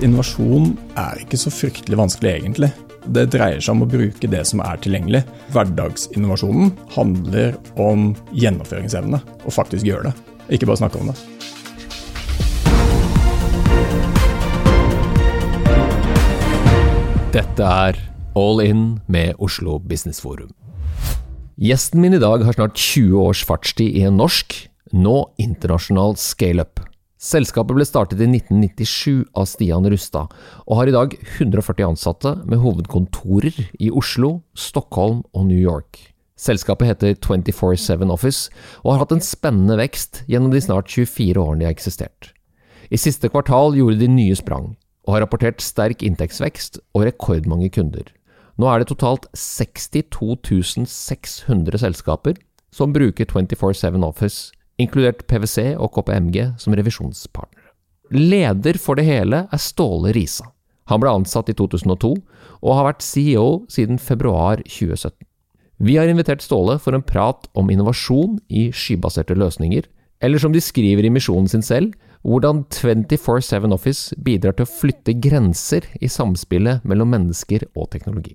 Innovasjon er ikke så fryktelig vanskelig, egentlig. Det dreier seg om å bruke det som er tilgjengelig. Hverdagsinnovasjonen handler om gjennomføringsevne, og faktisk gjøre det. Ikke bare snakke om det. Dette er All In med Oslo Business Forum. Gjesten min i dag har snart 20 års fartstid i en norsk, nå internasjonal scaleup. Selskapet ble startet i 1997 av Stian Rustad, og har i dag 140 ansatte med hovedkontorer i Oslo, Stockholm og New York. Selskapet heter 24-7 Office, og har hatt en spennende vekst gjennom de snart 24 årene de har eksistert. I siste kvartal gjorde de nye sprang, og har rapportert sterk inntektsvekst og rekordmange kunder. Nå er det totalt 62 600 selskaper som bruker 24-7 Office inkludert PwC og KPMG som revisjonspartnere. Leder for det hele er Ståle Risa. Han ble ansatt i 2002, og har vært CEO siden februar 2017. Vi har invitert Ståle for en prat om innovasjon i skybaserte løsninger, eller som de skriver i misjonen sin selv, hvordan 24-7 Office bidrar til å flytte grenser i samspillet mellom mennesker og teknologi.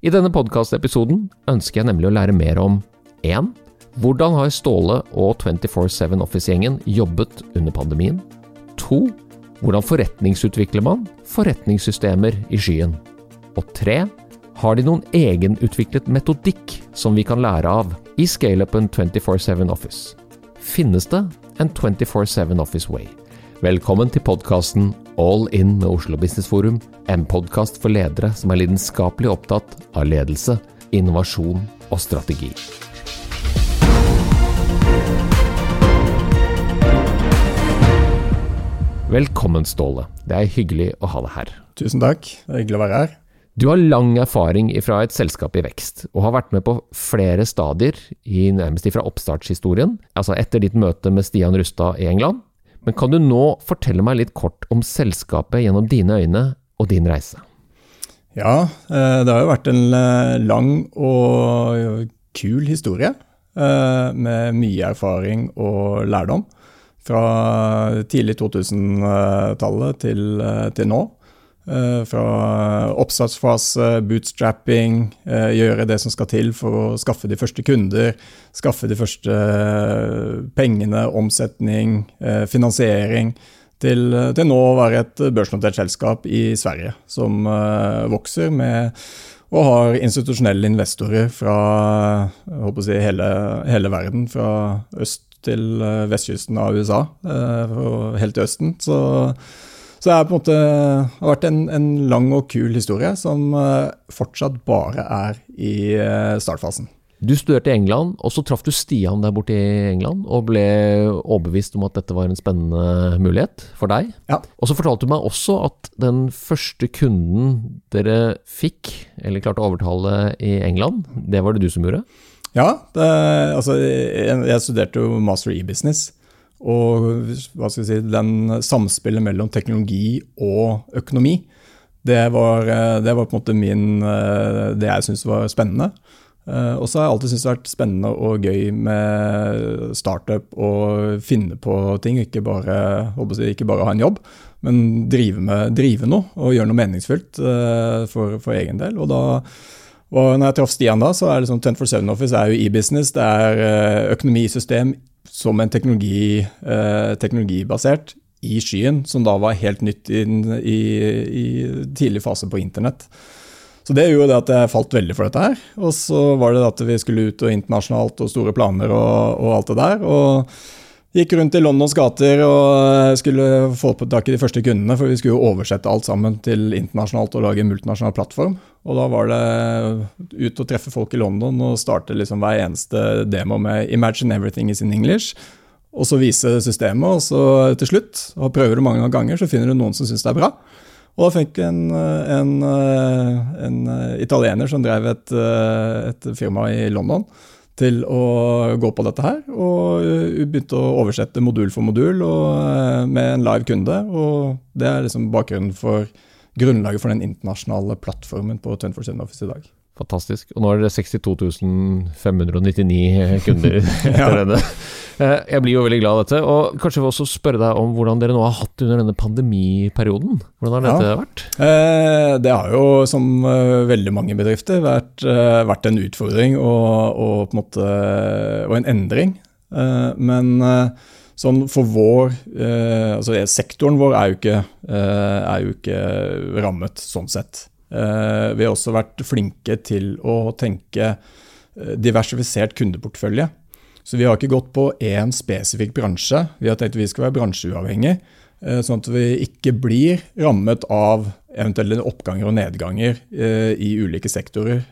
I denne podkastepisoden ønsker jeg nemlig å lære mer om 1. Hvordan har Ståle og 24-7 Office-gjengen jobbet under pandemien? 2. Hvordan forretningsutvikler man forretningssystemer i skyen? Og 3. Har de noen egenutviklet metodikk som vi kan lære av i scaleupen 24-7 Office? Finnes det en 24-7 Office Way? Velkommen til podkasten All In med Oslo Business Forum, en podkast for ledere som er lidenskapelig opptatt av ledelse, innovasjon og strategi. Velkommen, Ståle. Det er hyggelig å ha deg her. Tusen takk. Det er hyggelig å være her. Du har lang erfaring fra et selskap i vekst, og har vært med på flere stadier i nærmest fra oppstartshistorien, altså etter ditt møte med Stian Rustad i England. Men kan du nå fortelle meg litt kort om selskapet gjennom dine øyne og din reise? Ja, det har jo vært en lang og kul historie med mye erfaring og lærdom fra tidlig 2000-tallet til, til, nå. Fra oppstartsfase, bootstrapping, gjøre det som skal til for å skaffe de første kunder, skaffe de første pengene, omsetning, finansiering, til, til nå å være et børsnotert selskap i Sverige som vokser med og har institusjonelle investorer fra si, hele, hele verden, fra øst til vestkysten av USA og helt til Østen. Så, så det har på en måte vært en, en, lang og kul historie som fortsatt bare er i startfasen. Du studerte i England, og så traff du Stian der borte i England og ble overbevist om at dette var en spennende mulighet for deg. Ja. Og så fortalte du meg også at den første kunden dere fikk, eller klarte å overtale i England, det var det du som gjorde? Ja, det, altså jeg, jeg studerte jo master i business. Og hva skal si, den samspillet mellom teknologi og økonomi, det var, det var på en måte min, det jeg syntes var spennende. Og så har jeg alltid syntes det har vært spennende og gøy med startup og finne på ting. Ikke bare, jeg, ikke bare ha en jobb, men drive, med, drive noe og gjøre noe meningsfullt for, for egen del. Og da og når jeg traff Stian da, så er liksom sånn 24-7 Office er jo e-business. Det er økonomisystem som en teknologi, teknologibasert i skyen, som da var helt nytt i, i, i tidlig fase på internett. Så det gjorde det at jeg falt veldig for dette her. Og så var det at vi skulle ut og internasjonalt og store planer og, og alt det der. Og gikk rundt i Londons gater og skulle få på tak i de første kundene, for vi skulle jo oversette alt sammen til internasjonalt og lage en multinasjonal plattform. Og da var det ut og treffe folk i London og starte liksom hver eneste demo med 'Imagine everything is in English'. Og så vise systemet, og så til slutt, og prøver du mange ganger, så finner du noen som syns det er bra. Og da fikk en, en, en, italiener som drev et, et, firma i London, til å gå på dette her. Og begynte å oversette modul for modul og, med en live kunde. Og det er liksom bakgrunnen for grunnlaget for den internasjonale plattformen på 24 Office i dag. Fantastisk. Og nå er det 62.599 kunder etter Ja. denne. Eh, Jeg blir jo veldig glad av dette. Og kanskje vi også spørre deg om hvordan dere nå har hatt det under denne pandemiperioden. Hvordan har dette vært? Eh, Det har jo, som eh, veldig mange bedrifter, vært, vært en utfordring og, og, på en måte, og en endring. Eh, Men sånn for vår eh, altså Sektoren vår er jo ikke, er jo ikke rammet sånn sett. Eh, Vi har også vært flinke til å tenke eh, diversifisert kundeportefølje. Så vi har ikke gått på én spesifikk bransje. Vi har tenkt at vi skal være bransjeuavhengig, eh, sånn at vi ikke blir rammet av eventuelle oppganger og nedganger i ulike sektorer.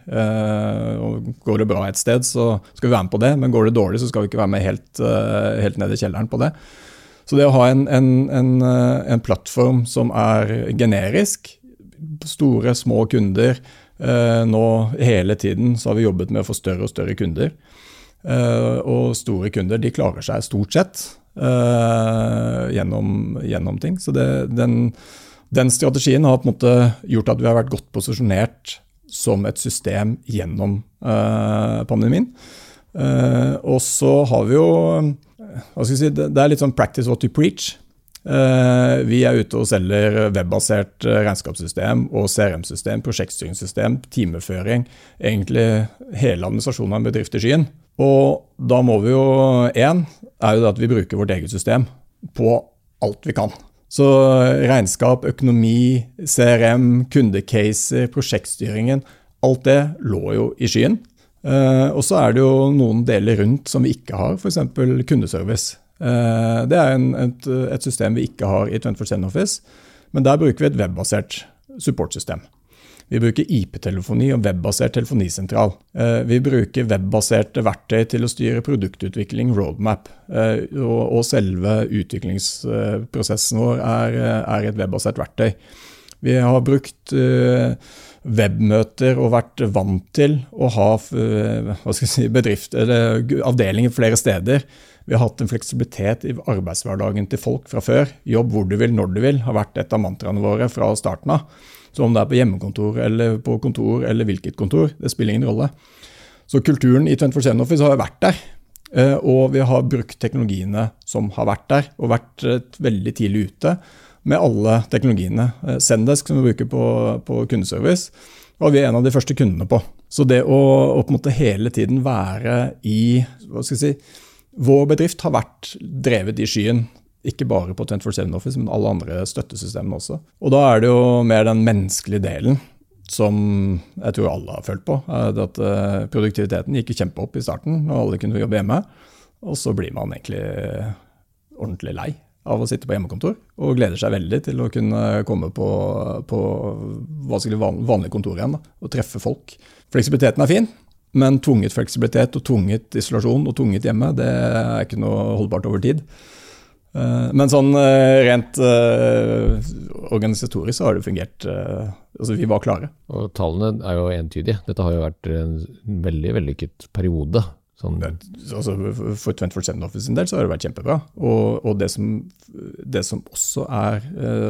Går det bra et sted, så skal vi være med på det, men går det dårlig, så skal vi ikke være med helt, helt ned i kjelleren på det. Så det å ha en, en, en, en plattform som er generisk, store, små kunder eh, Nå hele tiden så har vi jobbet med å få større og større kunder. Eh, og store kunder de klarer seg stort sett eh, gjennom, gjennom ting. Så det, den, den strategien har på en måte gjort at vi har vært godt posisjonert som et system gjennom eh, pandemien. Eh, og så har vi jo hva skal jeg si, det, er litt sånn practice what you preach. Eh, vi er ute og selger webbasert eh, regnskapssystem og CRM-system, prosjektstyringssystem, timeføring. Egentlig hele administrasjonen av en bedrift i skyen. Og da må vi jo Én er jo det at vi bruker vårt eget system på alt vi kan. Så regnskap, økonomi, CRM, kundecaser, prosjektstyringen. Alt det lå jo i skyen. Eh, og så er det jo noen deler rundt som vi ikke har, f.eks. kundeservice. Eh, det er en, et, et system vi ikke har i 24 Office, men der bruker vi et webbasert supportsystem. Vi bruker IP-telefoni og webbasert telefonisentral. Eh, vi bruker webbaserte verktøy til å styre produktutvikling, roadmap. Eh, og, selve utviklingsprosessen vår er, er et webbasert verktøy. Vi har brukt webmøter og vært vant til å ha si, avdelinger flere steder. Vi har hatt en fleksibilitet i arbeidshverdagen til folk fra før. Jobb hvor du vil, når du vil, har vært et av mantraene våre fra starten av. Så om det er på hjemmekontor eller på kontor eller hvilket kontor, det spiller ingen rolle. Så kulturen i 24 Office har vært der. eh, Og vi har brukt teknologiene som har vært der, og vært eh, veldig tidlig ute med alle teknologiene. Sendesk, som vi bruker på, på kundeservice, var vi en av de første kundene på. Så det å, å hele tiden være i hva skal jeg si, Vår bedrift har vært drevet i skyen. Ikke bare på 24-7 Office, men alle andre støttesystemene også. Og da er det jo mer den menneskelige delen som jeg tror alle har følt på. eh, At eh, produktiviteten gikk kjempeopp i starten, og alle kunne jobbe hjemme. Og så blir man egentlig ordentlig lei av å sitte på hjemmekontor, og gleder seg veldig til å kunne komme på, på vanlig kontor igjen da, og treffe folk. Fleksibiliteten er fin, men tvunget fleksibilitet og tvunget isolasjon og tvunget hjemme, det er ikke noe holdbart over tid. Eh, Men sånn eh, rent eh, organisatorisk så har det fungert Altså, vi var klare. Og tallene er jo entydige. Dette har jo vært en veldig vellykket periode. Sånn, Altså, for 24-7 Office sin del så har det vært kjempebra. Og, og det, som, det som også er,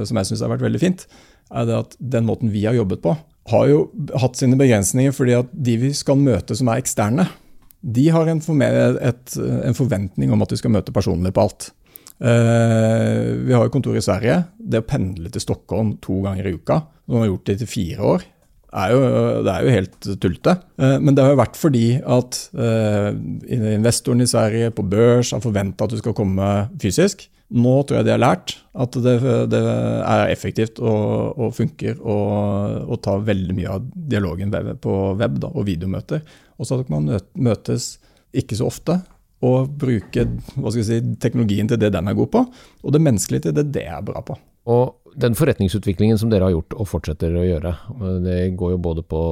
som jeg syns har vært veldig fint, er det at den måten vi har jobbet på, har jo hatt sine begrensninger fordi at de vi skal møte som er eksterne, de har en, et, en forventning om at de skal møte personlig på alt. Uh, vi har jo kontor i Sverige. Det å pendle til Stockholm to ganger i uka, som vi har gjort det til fire år, er jo, det er jo helt tullete. Eh, men det har jo vært fordi at eh, investoren i Sverige på børs har forventa at du skal komme fysisk. Nå tror jeg de har lært at det, det er effektivt og, og funker og, ta veldig mye av dialogen på web da, og videomøter. Og så at man møtes ikke så ofte og bruke si, teknologien til det den er god på, og det menneskelige til det det er bra på. Og den forretningsutviklingen som dere har gjort og fortsetter å gjøre, det går jo både på,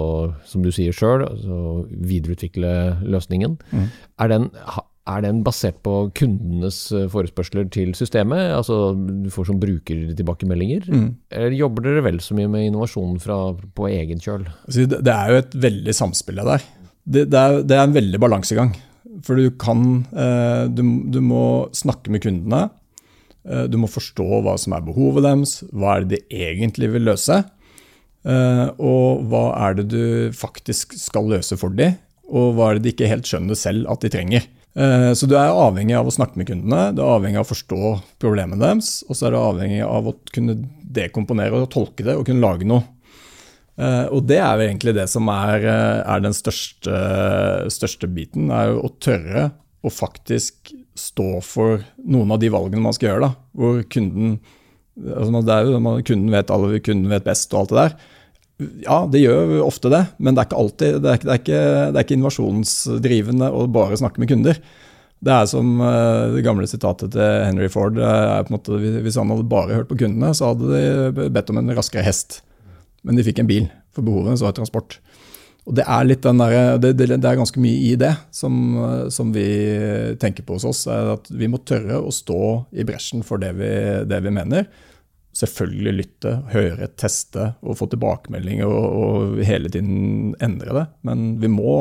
som du sier sjøl, altså videreutvikle løsningen. Mm. Er, den, er den basert på kundenes eh, forespørsler til systemet? Altså du får som brukertilbakemeldinger? Mm. Eller jobber dere vel så mye med innovasjon fra, på egen kjøl? Altså, Det det er jo et veldig samspill der. Det, det, er, det er en veldig balansegang. For du kan eh, du, du må snakke med kundene. Eh, du må forstå hva som er behovet deres, hva er det de egentlig vil løse. Uh, og hva er det du faktisk skal løse for dem, og hva er det de ikke helt skjønner selv at de trenger. Uh, så du er avhengig av å snakke med kundene, du er avhengig av å forstå problemet deres, og så er du avhengig av å kunne dekomponere og tolke det og kunne lage noe. Og det er jo egentlig det som er, er den største, største biten, er å tørre å faktisk stå for noen av de valgene man skal gjøre. da, Hvor kunden altså det er jo, kunden vet alle, kunden vet best og alt det der. Ja, det gjør ofte det, men det er ikke alltid, det er det er ikke, det er ikke innovasjonsdrivende å bare snakke med kunder. Det er som uh, det gamle sitatet til Henry Ford. Måte, hvis han hadde bare hørt på kundene, så hadde de bedt om en raskere hest. Men de fikk en bil, for behovet så var transport. Og det er, der, det, det, det er ganske mye i det som, som, vi tenker på hos oss. er at Vi må tørre å stå i bresjen for det vi, det vi mener. Selvfølgelig lytte, høre, teste og få tilbakemeldinger og, og, hele tiden endre det. Men vi må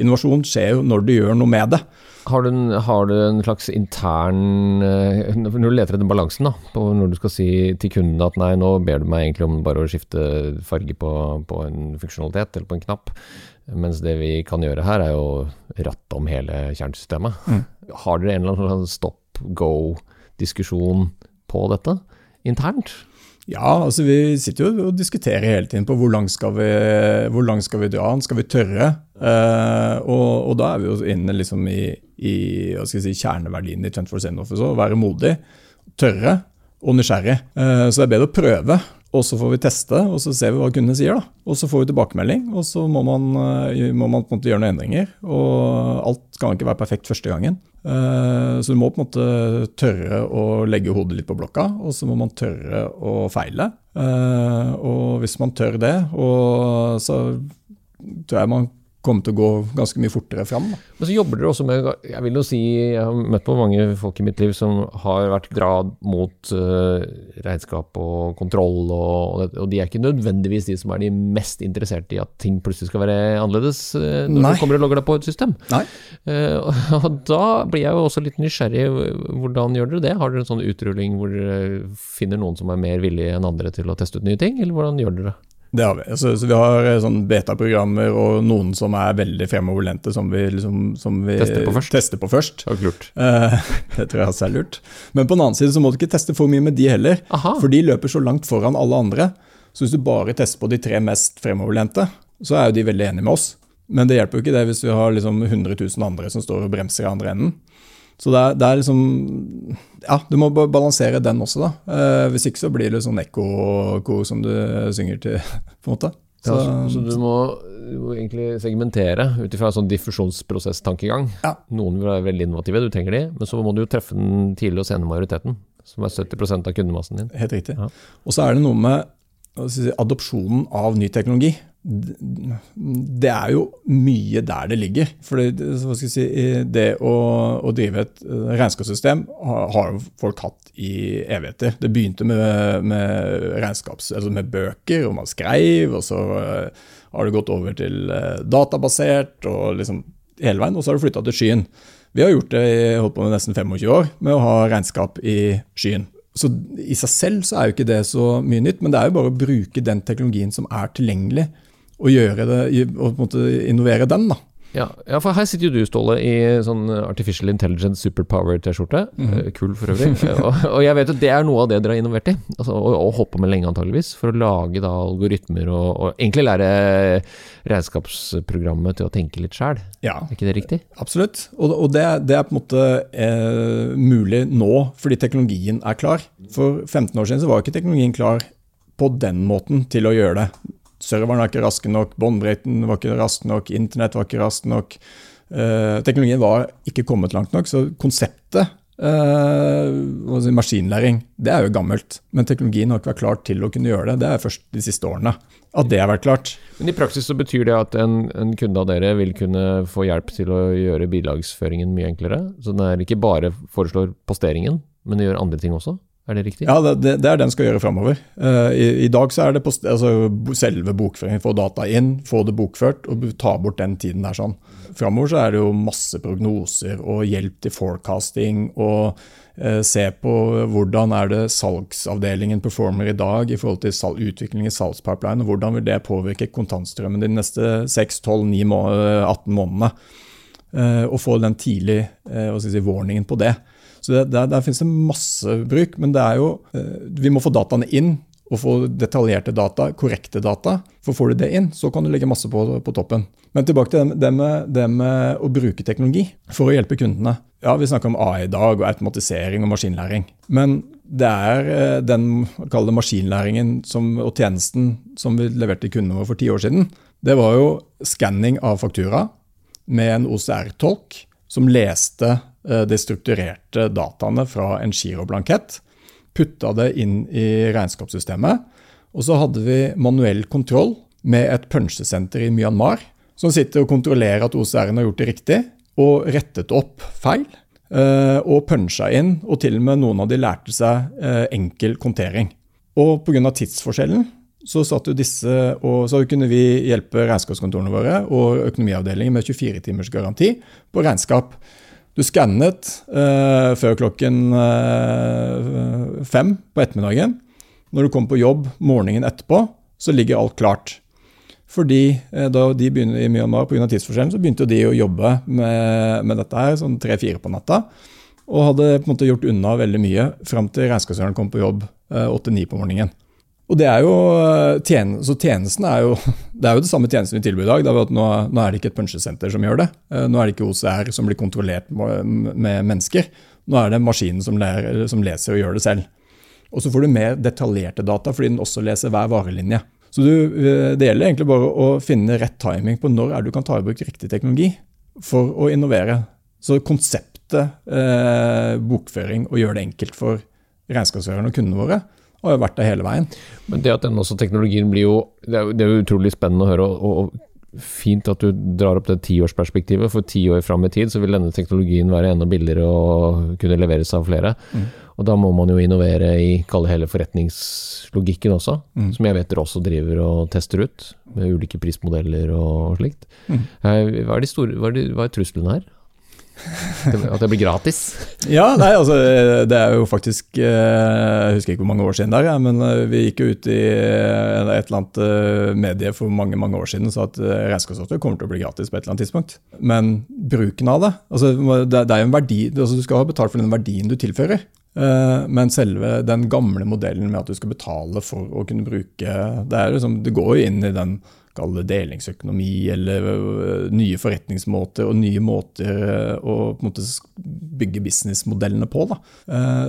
Innovasjon skjer jo når du gjør noe med det. Har du, en, har du en slags intern eh, Når du leter etter balansen, da, på når du skal si til kunden at nei, nå ber du meg egentlig om bare å skifte farge på, på en funksjonalitet eller på en knapp, mens det vi kan gjøre her, er jo ratte om hele kjernesystemet. Mm. Har dere en eller annen stopp, go-diskusjon på dette internt? Ja, altså vi sitter jo og diskuterer hele tiden på hvor langt skal vi, hvor langt skal vi dra. Skal vi tørre? Eh, og, og, da er vi jo inne liksom i, i si, kjerneverdien i 24 Zen Office. Å være modig, tørre og nysgjerrig. Eh, så det er bedre å prøve og så får vi teste, og så ser vi hva kundene sier. da. Og så får vi tilbakemelding, og så må man, eh, må man på en måte gjøre noen endringer. Og alt kan ikke være perfekt første gangen. Eh, så du må på en måte tørre å legge hodet litt på blokka, og så må man tørre å feile. Eh, og hvis man tør det, så tror jeg man komme til å gå ganske mye fortere fram. Da. Men så jobber dere også med Jeg vil jo si, jeg har møtt på mange folk i mitt liv som har vært grad mot uh, regnskap og kontroll, og, og, de er ikke nødvendigvis de som er de mest interesserte i at ting plutselig skal være annerledes uh, når Nei. du kommer og logger deg på et system. Nei. Uh, og da blir jeg jo også litt nysgjerrig. Hvordan gjør dere det? Har dere en sånn utrulling hvor dere finner noen som er mer villige enn andre til å teste ut nye ting, eller hvordan gjør dere det? Det har vi. Så, så vi har eh, sånn beta-programmer og noen som er veldig fremoverlente, som vi, liksom, som vi tester på først. Tester på først. Det. Uh, det tror jeg også er lurt. Men på den annen side så må du ikke teste for mye med de heller. Aha. For de løper så langt foran alle andre. Så hvis du bare tester på de tre mest fremoverlente, så er jo de veldig enige med oss. Men det hjelper jo ikke det hvis vi har liksom 100 000 andre som står og bremser i andre enden. Så det er, det er, liksom Ja, du må balansere den også, da. Eh, hvis ikke så blir det sånn ekko som du synger til, på en måte. Så, ja, så, så du, må, du, må, egentlig segmentere ut ifra en sånn diffusjonsprosesstankegang. Ja. Noen vil være veldig innovative, du trenger de, men så må du jo treffe den tidlige og sene majoriteten, som er 70% av kundemassen din. Helt riktig. Ja. Og så er det noe med si, adopsjonen av ny teknologi det er jo mye der det ligger. For det, si, det å, å, drive et eh, regnskapssystem har, jo folk hatt i evigheter. Det begynte med, med, altså med bøker, og man skrev, og så uh, har det gått over til uh, databasert, og liksom hele veien, og så har det flytta til skyen. Vi har gjort det i holdt på med nesten 25 år med å ha regnskap i skyen. Så I seg selv så er jo ikke det så mye nytt, men det er jo bare å bruke den teknologien som er tilgjengelig og gjøre det, og på en måte innovere den. da. Ja, ja, for her sitter jo du, Ståle, i sånn Artificial Intelligence Superpower-T-skjorte. Mm -hmm. Kul for øvrig. og, og, jeg vet at det er noe av det dere har innovert i, altså, og, og holdt på med lenge antageligvis, for å lage da algoritmer og, og egentlig lære regnskapsprogrammet til å tenke litt sjæl. Ja, er ikke det riktig? Absolutt. Og, og det, det, er på en måte eh, mulig nå, fordi teknologien er klar. For 15 år siden så var ikke teknologien klar på den måten til å gjøre det serveren var ikke rask nok, båndbreiten var ikke rask nok, internett var ikke rask nok. Eh, teknologien var ikke kommet langt nok, så konseptet eh, maskinlæring det er jo gammelt. Men teknologien har ikke vært klar til å kunne gjøre det. Det er først de siste årene at det har vært klart. Men i praksis så betyr det at en, en kunde av dere vil kunne få hjelp til å gjøre bilagsføringen mye enklere? Så den er ikke bare foreslår posteringen, men det gjør andre ting også? Er det riktig? Ja, det, det er den skal gjøre framover. Uh, i, i, dag så er det på, altså, selve bokføringen. Få data inn, få det bokført og ta bort den tiden der. sånn. Framover så er det jo masse prognoser og hjelp til forecasting og Eh, se på hvordan er det salgsavdelingen performer i dag i forhold til sal utvikling i salgspipeline, og hvordan vil det påvirke kontantstrømmen de neste 6, 12, 9, 18 månedene. Og få den tidlig si, warningen på det. Så det, der, der, finnes det masse bruk, men det er jo, vi må få dataene inn og få detaljerte data, korrekte data. For får du det inn, så kan du legge masse på, på toppen. Men tilbake til det med, det med, å bruke teknologi for å hjelpe kundene. Ja, Vi snakker om AI i dag, og automatisering og maskinlæring. Men det er eh, den det maskinlæringen som, og tjenesten som vi leverte til kundene våre for ti år siden. Det var jo skanning av faktura med en OCR-tolk som leste eh, de strukturerte dataene fra en giroblankett, putta det inn i regnskapssystemet, og så hadde vi manuell kontroll med et punsjesenter i Myanmar som sitter og kontrollerer at OCR-en har gjort det riktig, og rettet opp feil. Eh, og punsja inn, og til og med noen av de lærte seg eh, enkel kontering. Og pga. tidsforskjellen så, disse, så kunne vi hjelpe regnskapskontorene våre og økonomiavdelingen med 24 timers garanti på regnskap. Du skannet eh, før klokken eh, fem på ettermiddagen. Når du kom på jobb morgenen etterpå, så ligger alt klart. Fordi eh, da de begynner i Myanmar pga. tidsforskjellen, så begynte de å jobbe med, med dette her sånn tre-fire på natta. Og hadde på en måte gjort unna veldig mye fram til regnskapsføreren kom på jobb eh, åtte-ni på morgenen. Og det er jo, eh, så tjenesten er jo, Det er jo det samme tjenesten vi tilbyr i dag. det er at nå, nå, er det ikke et punsjesenter som gjør det. Nå er det ikke OCR som blir kontrollert med mennesker. Nå er det maskinen som, lærer, som leser og gjør det selv. Og så får du mer detaljerte data, fordi den også leser hver varelinje. Så du, eh, Det gjelder egentlig bare å finne rett timing på når er du kan ta i bruk riktig teknologi for å innovere. Så konseptet eh, bokføring og gjøre det enkelt for regnskapsførerne og kundene våre har vært det hele veien. Men det at den også teknologien blir jo Det er jo utrolig spennende å høre. og, og fint at du drar opp det tiårsperspektivet, for ti år fram i tid så vil denne teknologien være enda billigere og kunne leveres av flere. Mm. Og da må man jo innovere i kalle hele forretningslogikken også, mm. som jeg vet dere også driver og tester ut, med ulike prismodeller og slikt. Mm. Eh, hva, er store, hva, er de, hva er truslene her? At det blir gratis? ja, nei, altså det er jo faktisk eh, Jeg husker ikke hvor mange år siden det er, men eh, vi gikk jo ut i et eller annet medie for mange mange år siden og sa at regnskapssoftware kommer til å bli gratis på et eller annet tidspunkt. Men bruken av det altså Det er jo en verdi, altså Du skal ha betalt for den verdien du tilfører. Eh, men selve den gamle modellen med at du skal betale for å kunne bruke Det, liksom, det går jo inn i den delingsøkonomi eller eh, nye forretningsmåter og nye måter eh, å på en måte bygge businessmodellene på.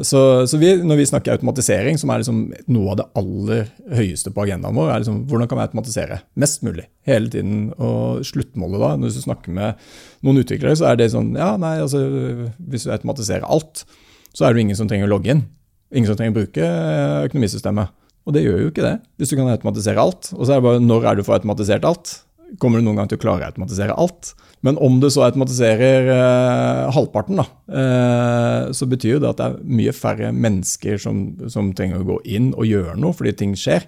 Så, så vi, når vi snakker automatisering, som er liksom noe av det aller høyeste på agendaen vår, er liksom, hvordan kan vi automatisere mest mulig hele tiden? Og sluttmålet da, når du snakker med noen utviklere, så er det sånn ja, nei, altså, Hvis du automatiserer alt, så er det ingen som trenger å logge inn. Ingen som trenger å bruke eh, økonomisystemet. Og det gjør jo ikke det, hvis du kan automatisere alt. Og så er det bare når er du får automatisert alt? Kommer du noen gang til å klare å automatisere alt? Men om du så automatiserer eh, halvparten, da, eh, så betyr jo det at det er mye færre mennesker som, som, trenger å gå inn og gjøre noe fordi ting skjer.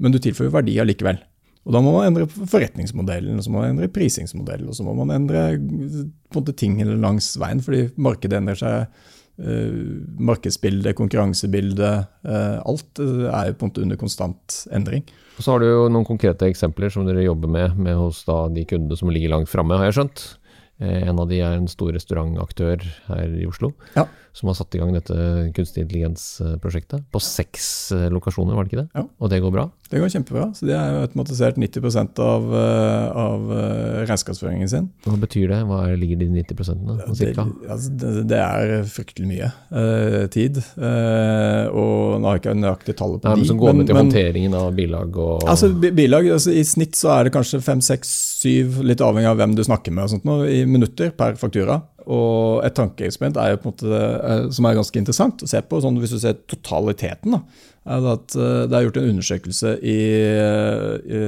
Men du tilfører verdi allikevel. Og da må man endre forretningsmodellen, og så må man endre prisingsmodellen, og så må man endre på en måte, ting langs veien, fordi markedet endrer seg Eh, markedsbildet, konkurransebildet. Eh, alt eh, er jo på en måte under konstant endring. Og Så har du jo noen konkrete eksempler som dere jobber med, med hos de kundene som ligger langt framme, har jeg skjønt. En av de er en stor restaurantaktør her i Oslo. Ja som har satt i gang dette kunstig intelligens-prosjektet. På seks eh, lokasjoner, var det ikke det? Ja. Og det går bra? Det går kjempebra. Så de har automatisert 90% av, eh, av eh, regnskapsføringen sin. Hva betyr det? Hva ligger de 90 da, cirka? Det, altså, det, det, er fryktelig mye uh, tid. Uh, og nå har jeg ikke nøyaktig tallet på Nei, de. Som går med til men, håndteringen av bilag og Altså, bilag, altså, I snitt så er det kanskje fem, seks, syv, litt avhengig av hvem du snakker med, og sånt, nå, i minutter per faktura. Og et tankeeksperiment er jo på en måte, eh, som er ganske interessant å se på, sånn hvis du ser totaliteten. Da, er at eh, Det er gjort en undersøkelse i, i,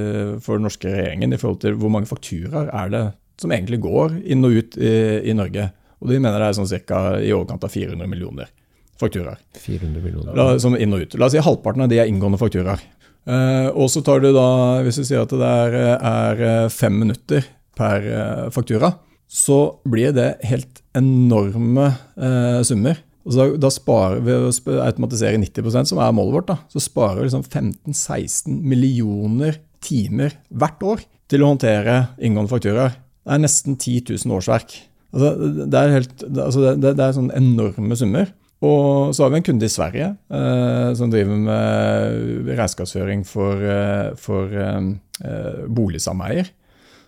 for den norske regjeringen i forhold til hvor mange fakturaer er det som egentlig går inn og ut i, i Norge. Og De mener det er sånn cirka i overkant av 400 millioner fakturaer. 400 millioner. La, som inn og ut. La oss si halvparten av de er inngående fakturaer. Eh, og så tar du da, Hvis du sier at det er, er fem minutter per faktura, så blir det helt enorme eh, summer. Da, da sparer vi å automatisere 90% som er målet vårt, da, så sparer vi liksom 15-16 millioner timer hvert år til å håndtere inngående fakturaer. Det er nesten 10 000 årsverk. Altså, det, er helt, altså det, det er sånne enorme summer. Og så har vi en kunde i Sverige eh, som driver med regnskapsføring for, eh, for eh, boligsameier.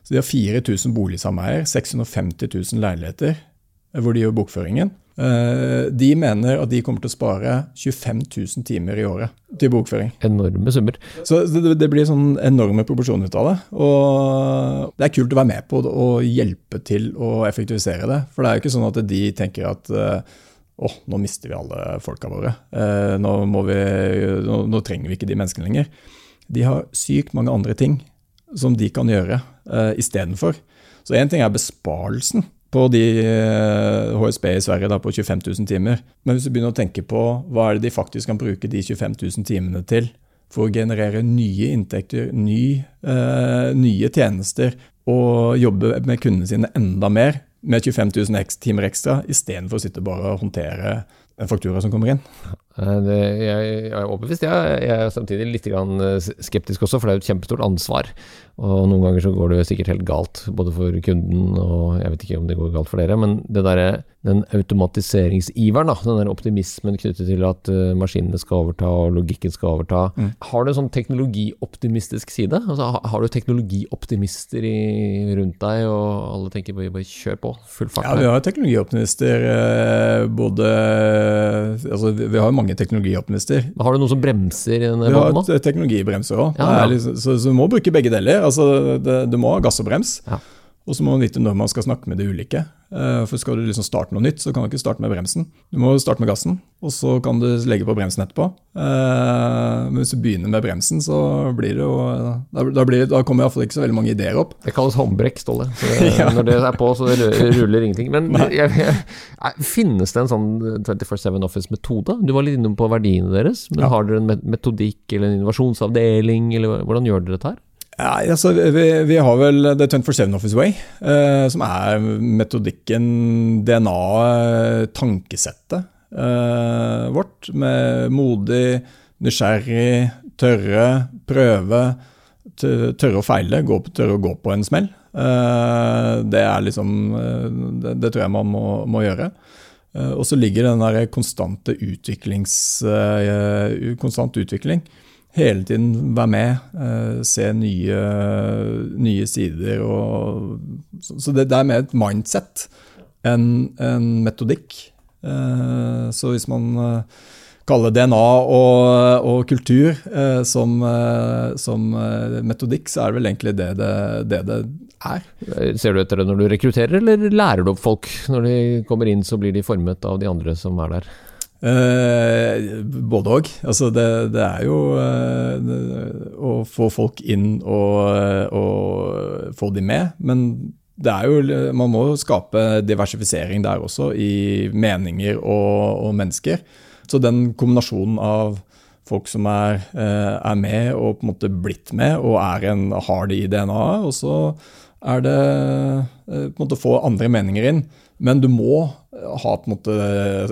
Så de har 4000 boligsameier, 650 000 leiligheter, eh, hvor de gjør bokføringen. Eh, de mener at de kommer til å spare 25 000 timer i året til bokføring. Enorme summer. Så det, det blir sånn enorme proporsjoner ut av det. Og det er kult å være med på det og hjelpe til å effektivisere det. For det er jo ikke sånn at de tenker at å, nå mister vi alle folka våre. Eh, nå, vi, nå, nå, trenger vi ikke de menneskene lenger. De har sykt mange andre ting som de kan gjøre uh, istedenfor. Så én ting er besparelsen på de uh, HSB i Sverige da, på 25 000 timer. Men hvis du begynner å tenke på hva er det de faktisk kan bruke de 25 000 timene til for å generere nye inntekter, ny, uh, nye tjenester og jobbe med kundene sine enda mer, med 25 000 timer ekstra, istedenfor å sitte bare og håndtere en faktura som kommer inn. Det, jeg, jeg, er overbevist. Jeg, jeg er samtidig litt skeptisk også, for det er jo et kjempestort ansvar. Og noen ganger så går det sikkert helt galt, både for kunden og jeg vet ikke om det går galt for dere. Men det der, den automatiseringsiveren, da, den der optimismen knyttet til at uh, maskinene skal overta og logikken skal overta. Mm. Har du en sånn teknologioptimistisk side? Altså, har, du teknologioptimister i, rundt deg, og alle tenker bare, bare kjør på, full fart? Ja, vi har teknologioptimister. Eh, både altså, Vi har mange teknologioptimister. Har du noe som bremser i denne? Vi har teknologibremser òg. Ja, liksom, så, så, du må bruke begge deler. Altså, det, du må ha gass og brems. Ja. Og så må man vite når man skal snakke med de ulike. Eh, for Skal du liksom starte noe nytt, så kan du ikke starte med bremsen. Du må starte med gassen, og så kan du legge på bremsen etterpå. Eh, men hvis du begynner med bremsen, så blir det jo Da, blir, da kommer iallfall ikke så veldig mange ideer opp. Det kalles håndbrekk, Ståle. ja. Når det er på, så ruller ingenting. Men jeg, jeg, finnes det en sånn 24-7 Office-metode? Du var litt innom på verdiene deres. Men ja. har dere en metodikk eller en innovasjonsavdeling, eller hvordan gjør dere dette her? Ja, altså, vi, vi, har vel The 24-7 Office Way, eh, som er metodikken, DNA-et, tankesettet eh, vårt. Med modig, nysgjerrig, tørre, prøve, tørre å feile, gå, tørre å gå på en smell. Eh, det er liksom eh, det, det, tror jeg man må, må gjøre. Eh, og så ligger den der konstante utviklings, eh, konstant utvikling hele tiden være med, uh, se nye, nye, sider. Og, så, det, det, er mer et mindset enn en metodikk. Uh, så hvis man uh, kaller DNA og, og kultur som, som, metodikk, så er det vel egentlig det det, det det, er. Ser du etter det når du rekrutterer, eller lærer du opp folk? Når de kommer inn, så blir de formet av de andre som er der? Eh, både òg. Altså det, det, er jo eh, å få folk inn og, og få de med. Men det er jo, man må skape diversifisering der også, i meninger og, og mennesker. Så den kombinasjonen av folk som er, eh, er, med og på en måte blitt med og er en, har det i DNA-et, og så er det eh, på en måte få andre meninger inn. Men du må ha på en måte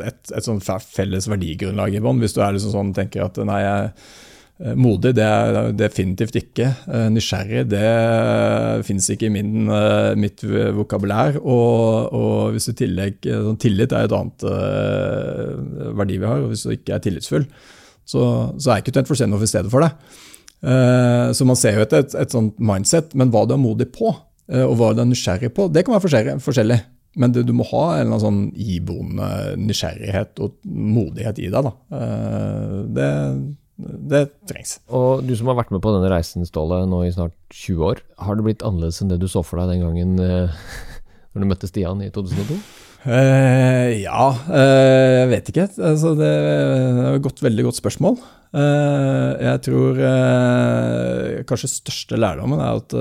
et, et sånn felles verdigrunnlag i bånn. Hvis du er liksom sånn, tenker at nei, eh, Modig det er definitivt ikke. Eh, nysgjerrig det fins ikke i min, eh, mitt vokabulær. Og, og, hvis du tillegg, sånn Tillit er et annet verdi vi har. og Hvis du ikke er tillitsfull, så, så er ikke 24 Office stedet for det. Så man ser jo et, et, et, sånt mindset. Men hva du er modig på, og hva du er nysgjerrig på, det kan være forskjellig. Men det, du, må ha en sånn iboende nysgjerrighet og modighet i deg. da. det, det, trengs. Og Du som har vært med på denne reisen Ståle, nå i snart 20 år. Har det blitt annerledes enn det du så for deg den gangen eh, når du møtte Stian i 2002? Eh, ja, eh, jeg vet ikke. Altså, det er et godt, veldig godt spørsmål. Eh, jeg tror eh, kanskje største lærdommen er at,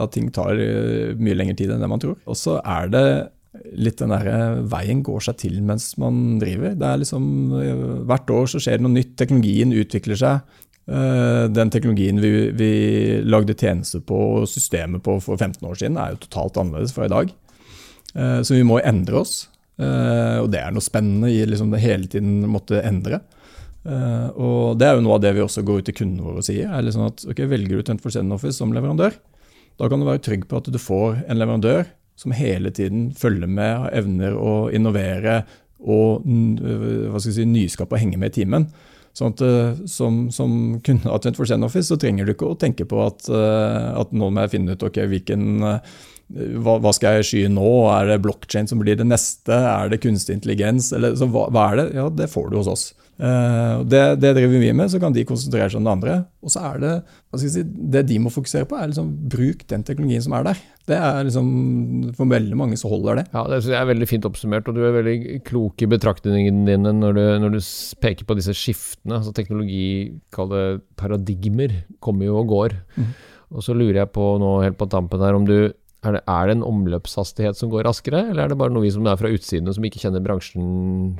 at ting tar mye lengre tid enn det man tror. Og så er det litt den der eh, veien går seg til mens man driver. Det er liksom, eh, Hvert år så skjer det noe nytt, teknologien utvikler seg. Eh, den teknologien vi, vi lagde tjenester på og systemet på for 15 år siden, er jo totalt annerledes fra i dag. Så vi må endre oss. Og det er noe spennende i liksom det hele tiden måtte endre. Og det er jo noe av det vi også går ut til kundene våre og sier. er liksom at ok, Velger du 24 Office som leverandør, da kan du være trygg på at du får en leverandør som hele tiden følger med, evner å innovere og hva skal jeg si, nyskape og henge med i timen. Sånn at som, som kunde av 24 Office så trenger du ikke å tenke på at, at nå må jeg finne ut okay, hvilken hva, hva, skal jeg sky nå? Er det blokkjede som blir det neste? Er det kunstig intelligens? Eller, hva, hva, er det? Ja, det får du hos oss. Uh, det, det, driver vi med, så kan de konsentrere seg om det andre. Og så er det si, det de må fokusere på, er liksom bruk den teknologien som er der. Det er liksom, For veldig mange så holder det. Ja, Det er veldig fint oppsummert, og du er veldig klok i betraktningene dine når du, når du peker på disse skiftene. altså Teknologi, kall det paradigmer, kommer jo og går. Mm. Og så lurer jeg på nå helt på tampen her om du er det, er det, en omløpshastighet som går raskere, eller er det bare noe vi som er fra utsiden og som ikke kjenner bransjen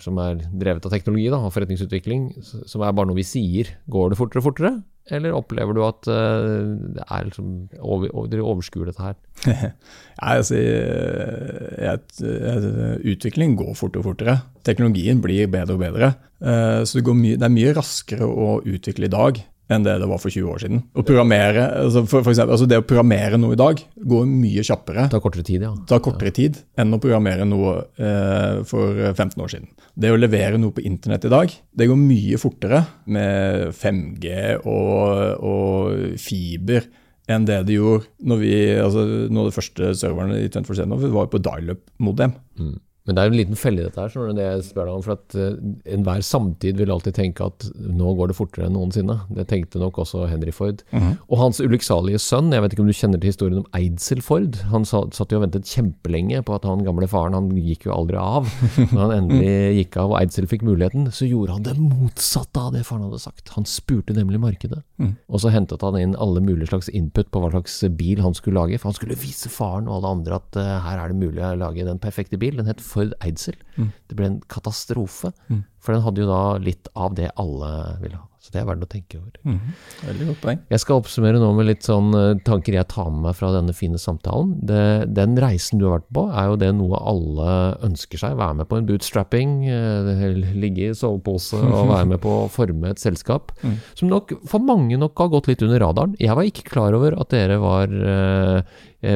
som er drevet av teknologi da, og forretningsutvikling, som er bare noe vi sier? Går det fortere og fortere, eller opplever du at uh, det er liksom, over, over, dere overskuer dette her? Nei, altså, jeg, jeg, utvikling går fortere og fortere. Teknologien blir bedre og bedre. Uh, så det, mye, det er mye raskere å utvikle i dag enn det det var for 20 år siden. Å programmere, altså for, for eksempel, altså det å programmere noe i dag går mye kjappere tar kortere tid, ja. tar kortere ja. tid enn å programmere noe eh, for 15 år siden. Det å levere noe på internett i dag, det går mye fortere med 5G og, og fiber enn det det gjorde når vi, altså av de første serverne i 24 var på dial-up-modem. Mm. Men det er en liten felle i dette her, skjønner du, det jeg spør deg om. For at uh, enhver samtid vil alltid tenke at nå går det fortere enn noensinne. Det tenkte nok også Henry Ford. Mm -hmm. Og hans ulykksalige sønn, jeg vet ikke om du kjenner til historien om Eidsel Ford. Han satt jo og ventet kjempelenge på at han gamle faren, han gikk jo aldri av. Når han endelig gikk av og Eidsel fikk muligheten, så gjorde han det motsatte av det faren hadde sagt. Han spurte nemlig markedet. Mm. Og så hentet han inn alle mulige slags input på hva slags bil han skulle lage. For han skulle vise faren og alle andre at uh, her er det mulig å lage den perfekte bil. Den het Ford Eidsel. Mm. Det ble en katastrofe. Mm. For den hadde jo da litt av det alle ville ha. Så det er verdt å tenke over. Mm. Veldig godt poeng. Jeg skal oppsummere nå med litt sånn uh, tanker jeg tar med meg fra denne fine samtalen. Det, den reisen du har vært på, er jo det noe alle ønsker seg. Være med på en bootstrapping, uh, ligge i sovepose og være med på å forme et selskap. Mm. Som nok for mange nok har gått litt under radaren. Jeg var ikke klar over at dere var uh,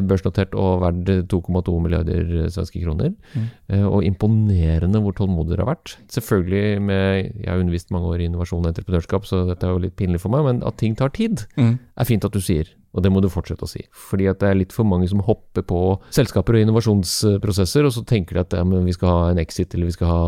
børsnotert og verdt 2,2 milliarder svenske kroner. Mm. Og imponerende hvor tålmodig dere har vært. Selvfølgelig med Jeg har undervist mange år i innovasjon og entreprenørskap så dette er jo litt pinlig for meg, men at ting tar tid, mm. er fint at du sier. Og det må du fortsette å si. Fordi at det er litt for mange som hopper på selskaper og innovasjonsprosesser, og så tenker de at ja, vi skal ha en exit, eller vi skal ha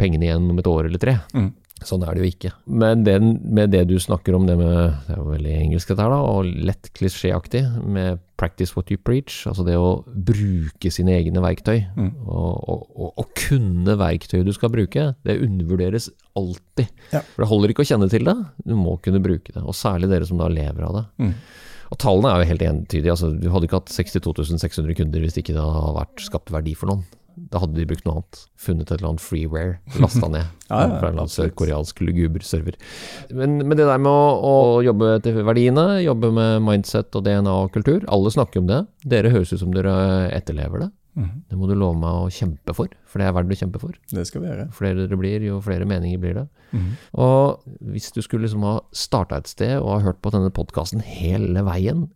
pengene igjen om et år eller tre. Mm. Sånn er det jo ikke. Men den, med det du snakker om, det med Det er jo veldig engelsk dette her, da, og lett klisjéaktig, med 'practice what you preach', altså det å bruke sine egne verktøy, mm. og, og, og, og, kunne verktøyet du skal bruke, det undervurderes alltid. Ja. For det holder ikke å kjenne til det, du må kunne bruke det. Og særlig dere som da lever av det. Mm. Og tallene er jo helt entydige. Altså, du hadde ikke hatt 62 600 kunder hvis det ikke hadde vært skapt verdi for noen. Da hadde de brukt noe annet. Funnet et eller annet freeware, lasta ned ja, ja, fra en eller annen koreansk luguber-server. Men, men, det der med å, å, jobbe etter verdiene, jobbe med mindset og DNA og kultur, alle snakker om det. Dere høres ut som dere etterlever det. Mm. Det må du love meg å kjempe for, for det er verdt å kjempe for. Det skal vi gjøre. Flere dere blir, jo flere meninger blir det. Mm. Og hvis du skulle liksom ha starta et sted og ha hørt på denne podkasten hele veien,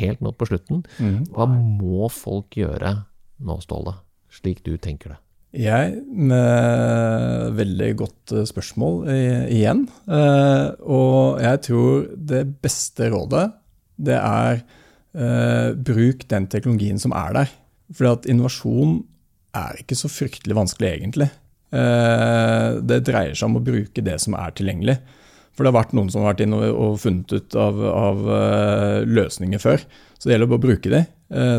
helt nå på slutten, mm. hva må folk gjøre nå, Ståle? Slik du tenker det? Jeg, med veldig godt eh, spørsmål igjen. Eh, og jeg tror det beste rådet, det er eh, bruk den teknologien som er der. For innovasjon er ikke så fryktelig vanskelig, egentlig. Det dreier seg om å bruke det som er tilgjengelig. For det har vært noen som har vært inne og funnet ut av, av løsninger før. Så det gjelder å bruke de.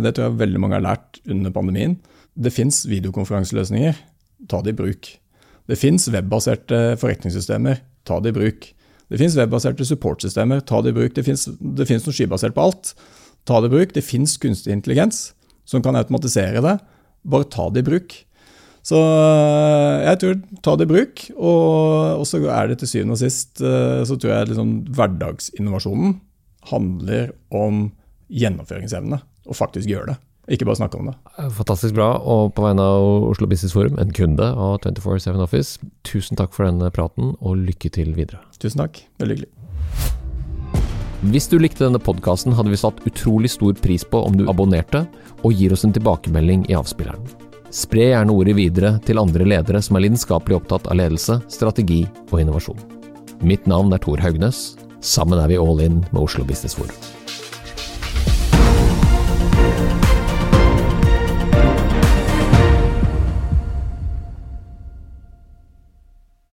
Det tror jeg veldig mange har lært under pandemien. Det fins videokonferanseløsninger. Ta det i bruk. Det fins webbaserte forretningssystemer. Ta det i bruk. Det fins webbaserte supportsystemer. Ta det i bruk. Det fins noe skibasert på alt. Ta det i bruk. Det fins kunstig intelligens som kan automatisere det. Bare ta det i bruk. Så eh, jeg tror ta det i bruk. Og, så er det til syvende og sist eh, så tror jeg liksom hverdagsinnovasjonen handler om gjennomføringsevne. Og faktisk gjøre det. Ikke bare snakke om det. Fantastisk bra. Og på vegne av Oslo Business Forum, en kunde av 24-7 Office, tusen takk for denne praten, og lykke til videre. Tusen takk. Veldig hyggelig. Hvis du likte denne podkasten, hadde vi satt utrolig stor pris på om du abonnerte og gir oss en tilbakemelding i avspilleren. Spre gjerne ordet videre til andre ledere som er lidenskapelig opptatt av ledelse, strategi og innovasjon. Mitt navn er Tor Haugnes. Sammen er vi all in med Oslo Business Forum.